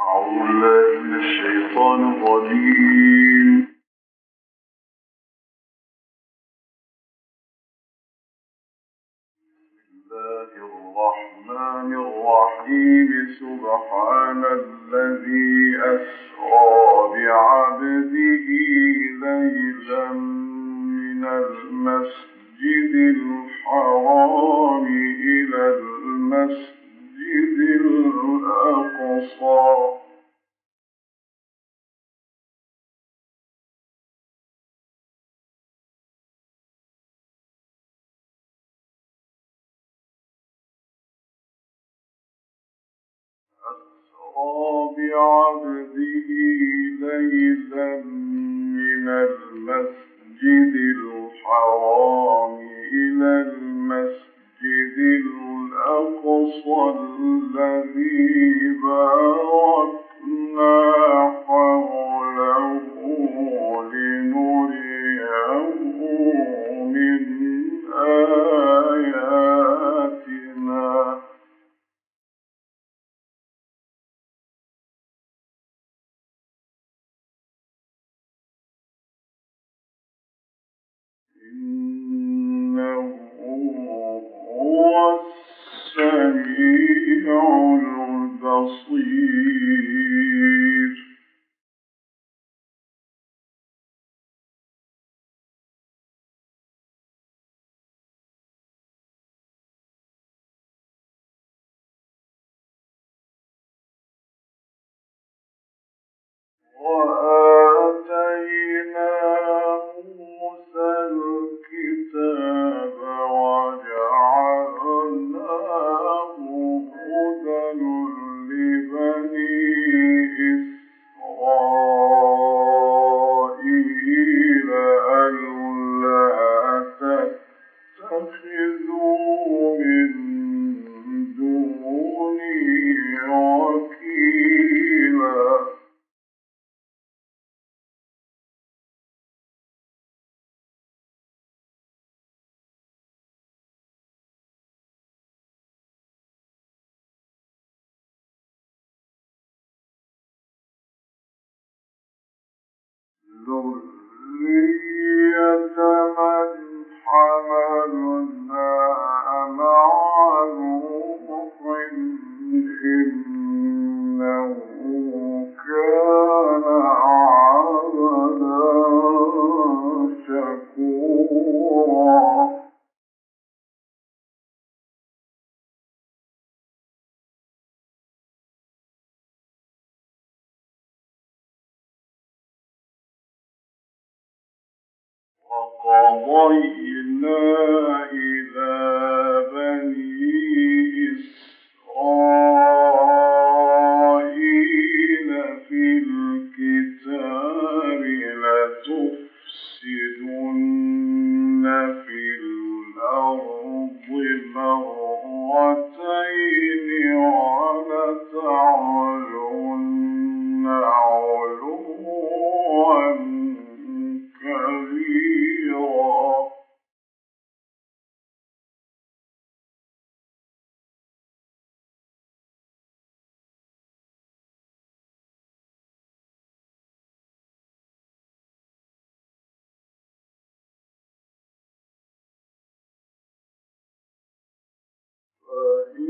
أعوذ بالله من الشيطان الرجيم. الله الرحمن الرحيم. سبحان الذي أسرى بعبده ليلا من المسجد الحرام إلى المسجد بعبده ليلا من المسجد الحرام إلى المسجد الأقصى الذي باركنا حوله لنريه من آياتنا. إنه هو البصير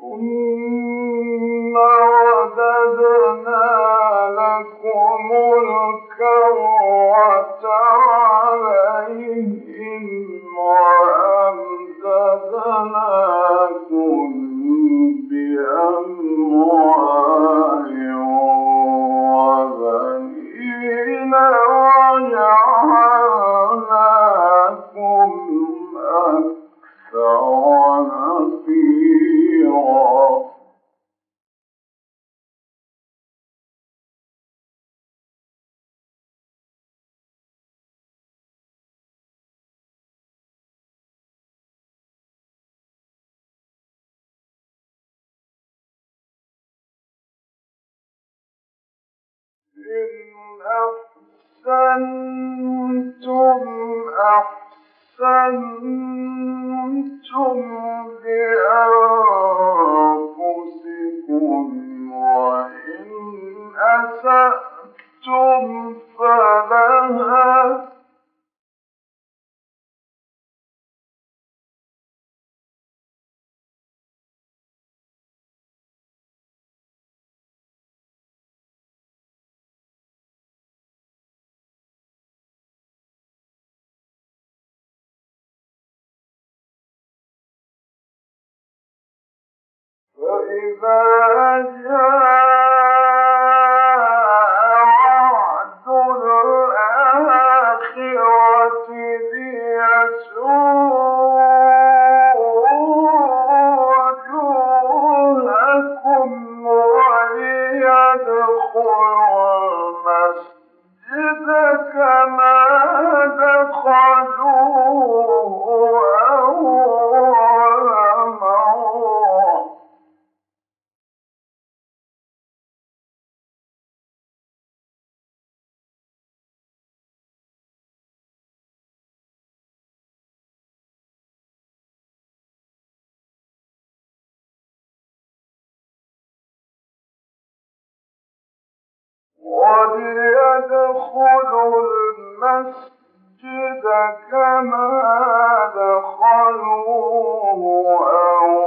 cũng أحسنتم أحسنتم لأنفسكم وإن أسأتم فلها فإذا وليدخلوا كما دخلوه عسى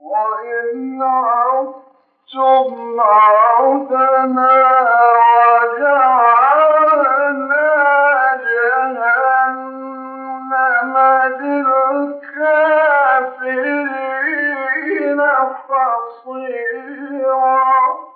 وإن عدتم عدنا عسى ربكم أن يرحمكم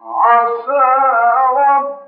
عسى رب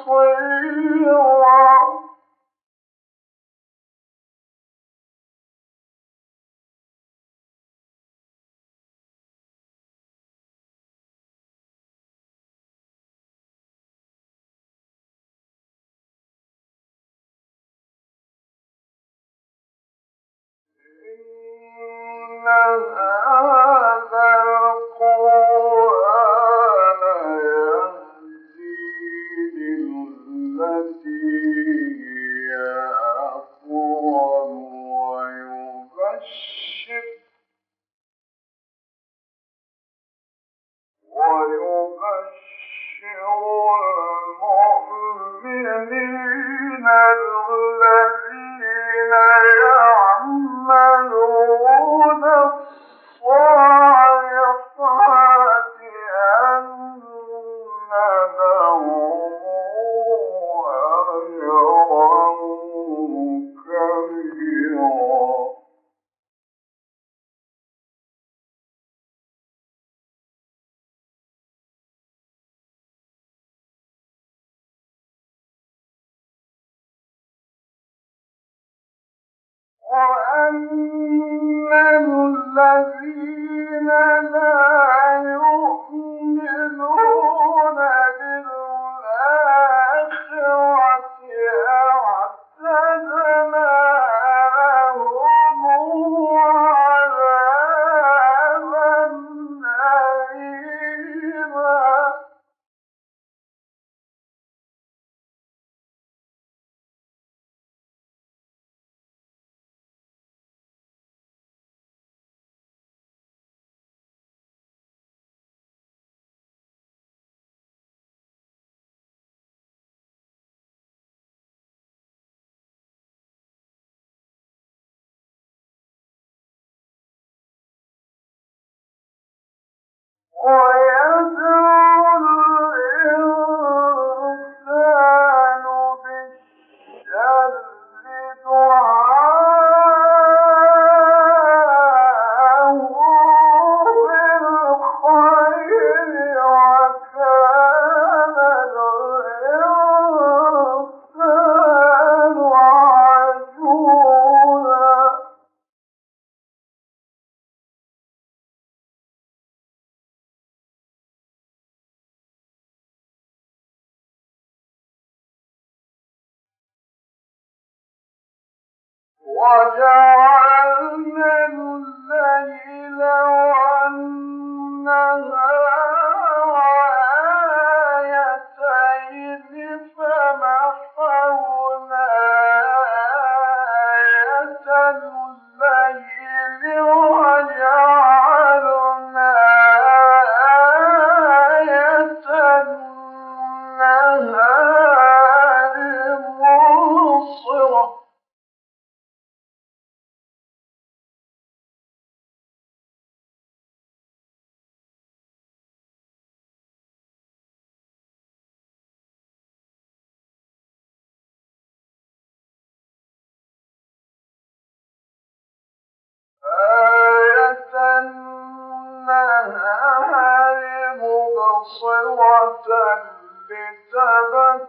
sleep. 我要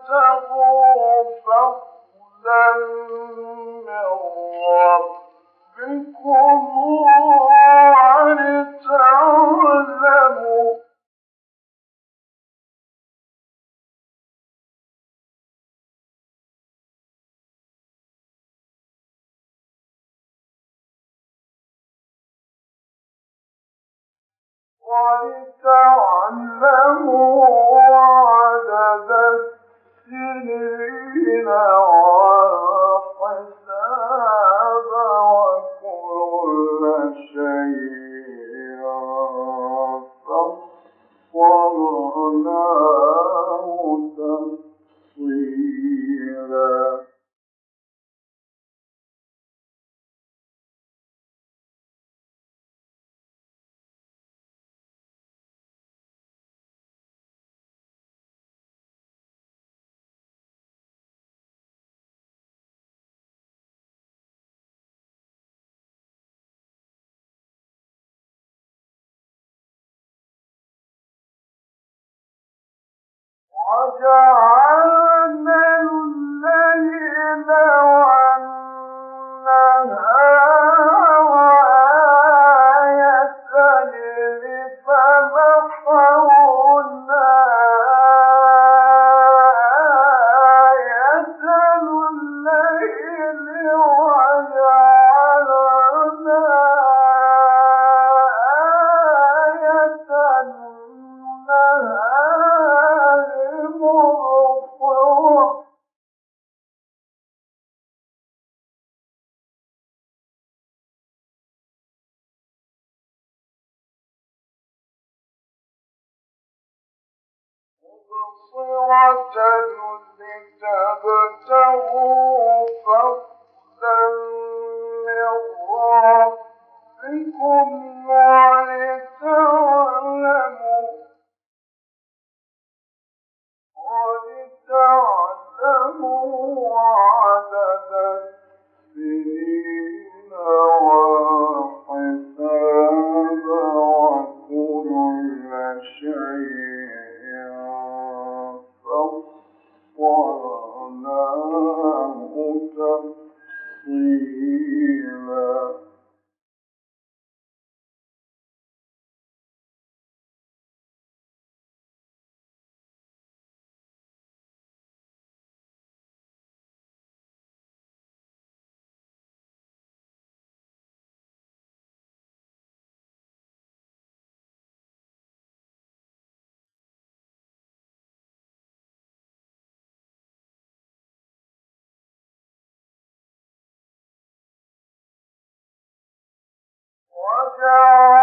لتبتغوا فضلا من ربكم ولتعلموا عدد السنين والحساب شَاءَ مبصرة لتبتغوا من ربكم ولتعلموا ولتعلموا عدد السنين Oh,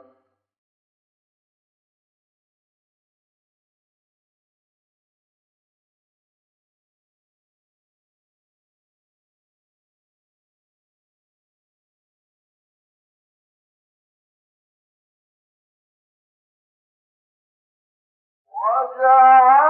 God.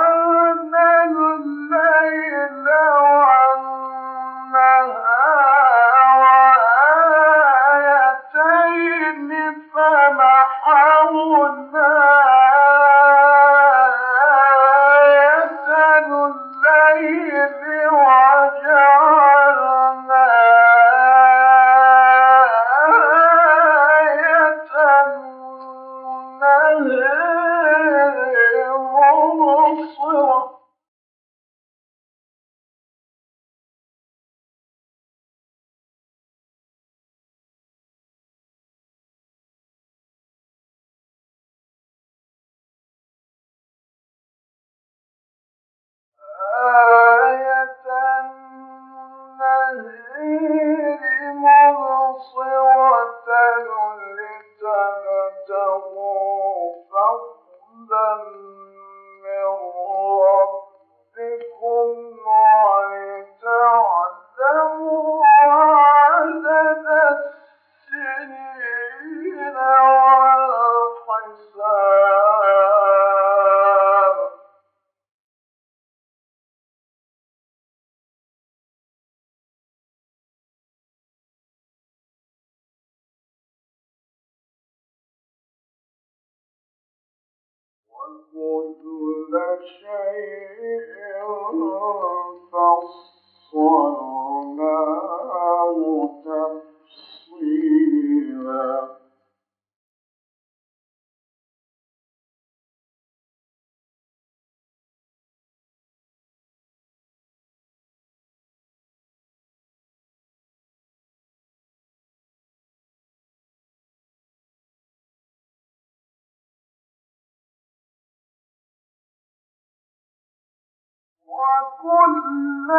وكل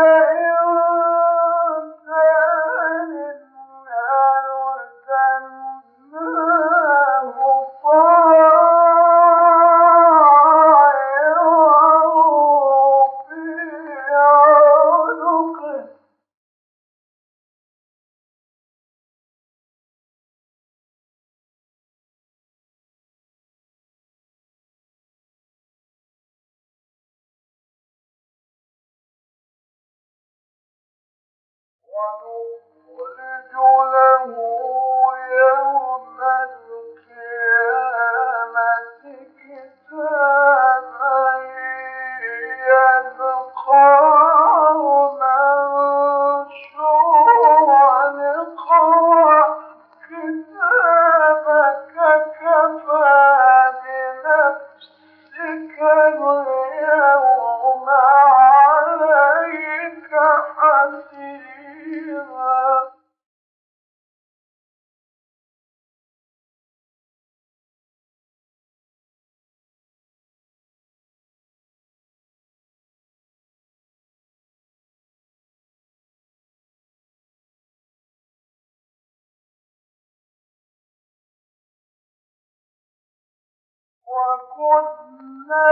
وكنا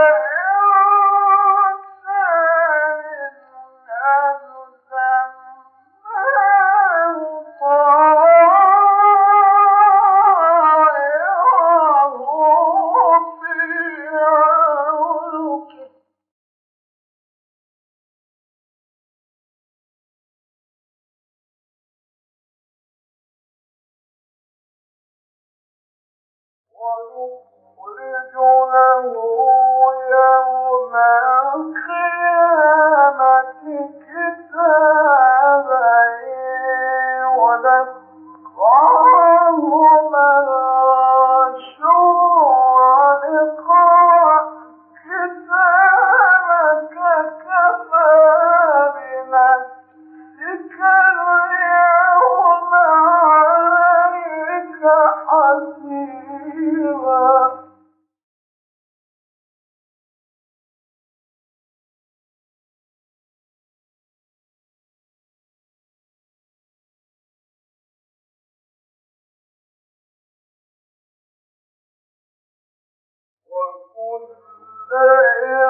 ونخرج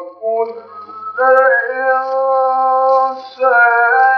وكل إنسان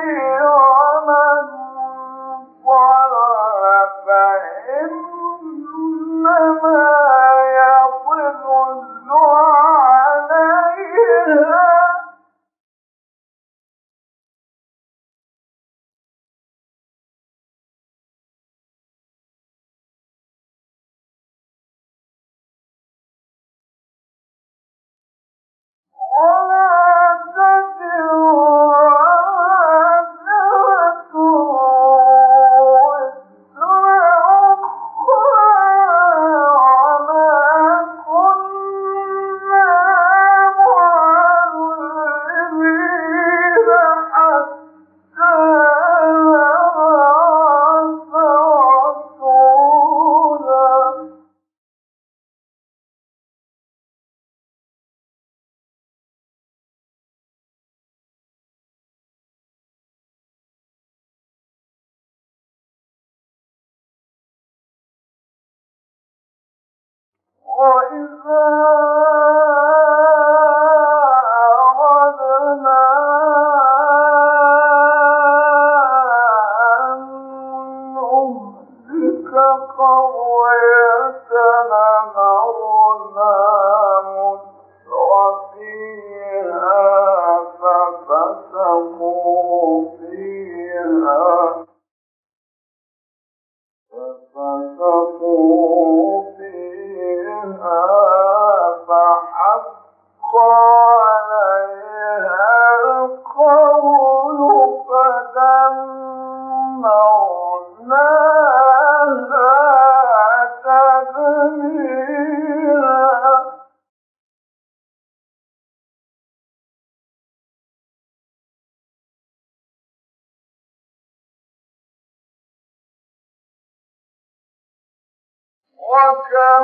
وإذا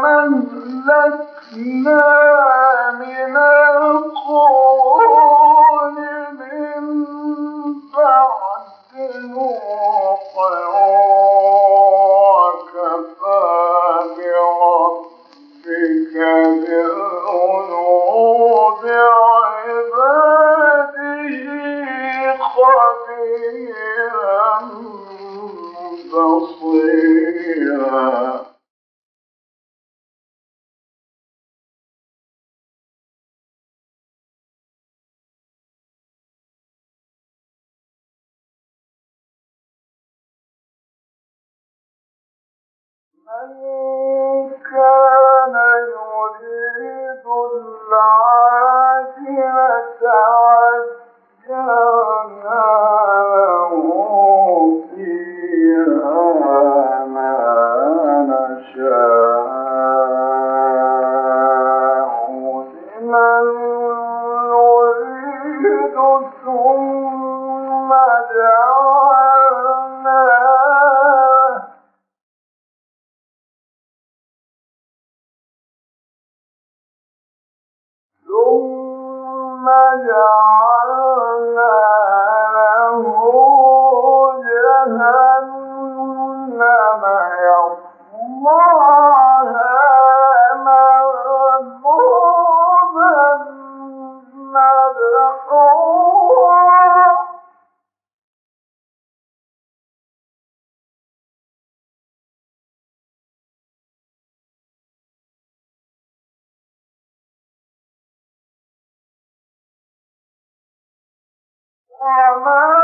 وكمن الله Hello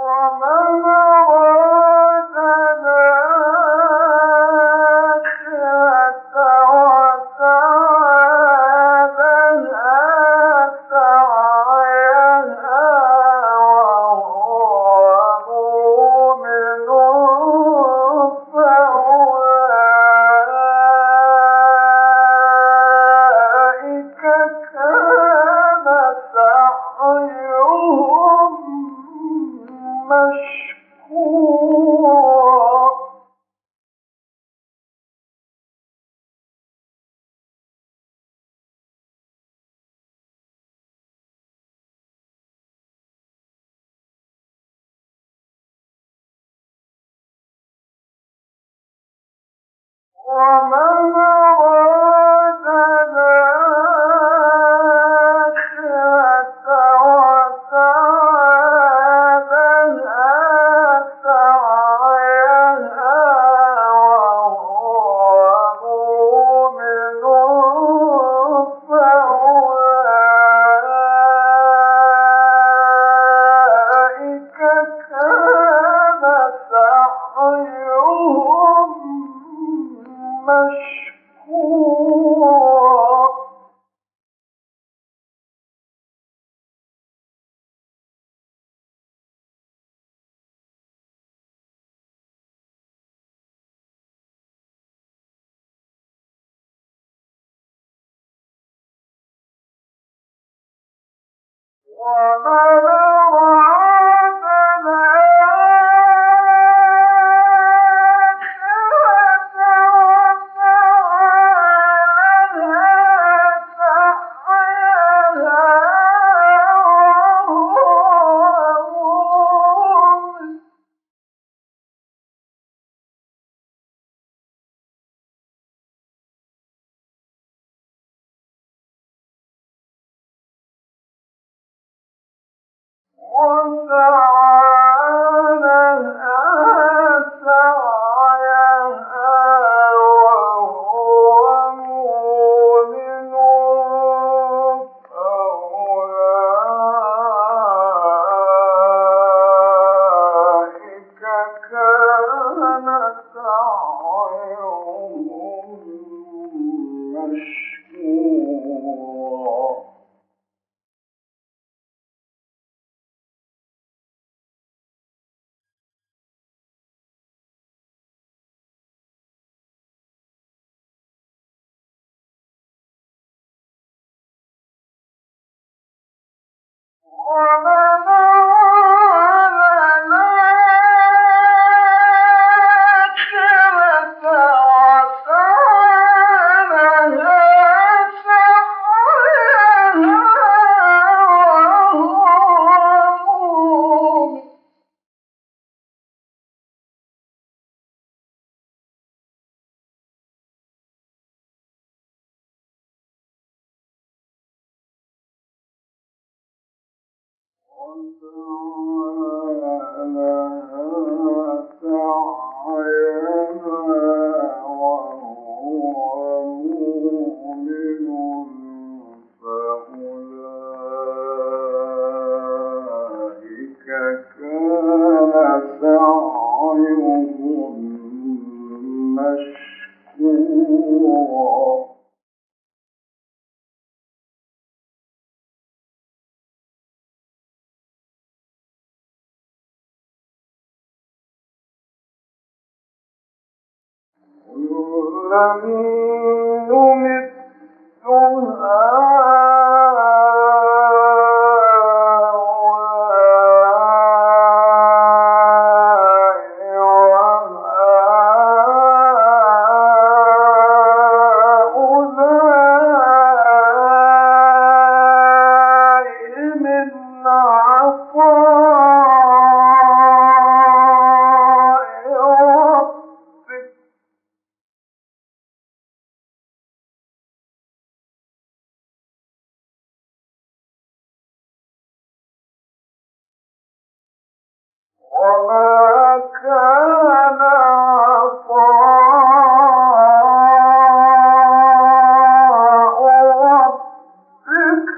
Oh, no, no. ومؤمن Nami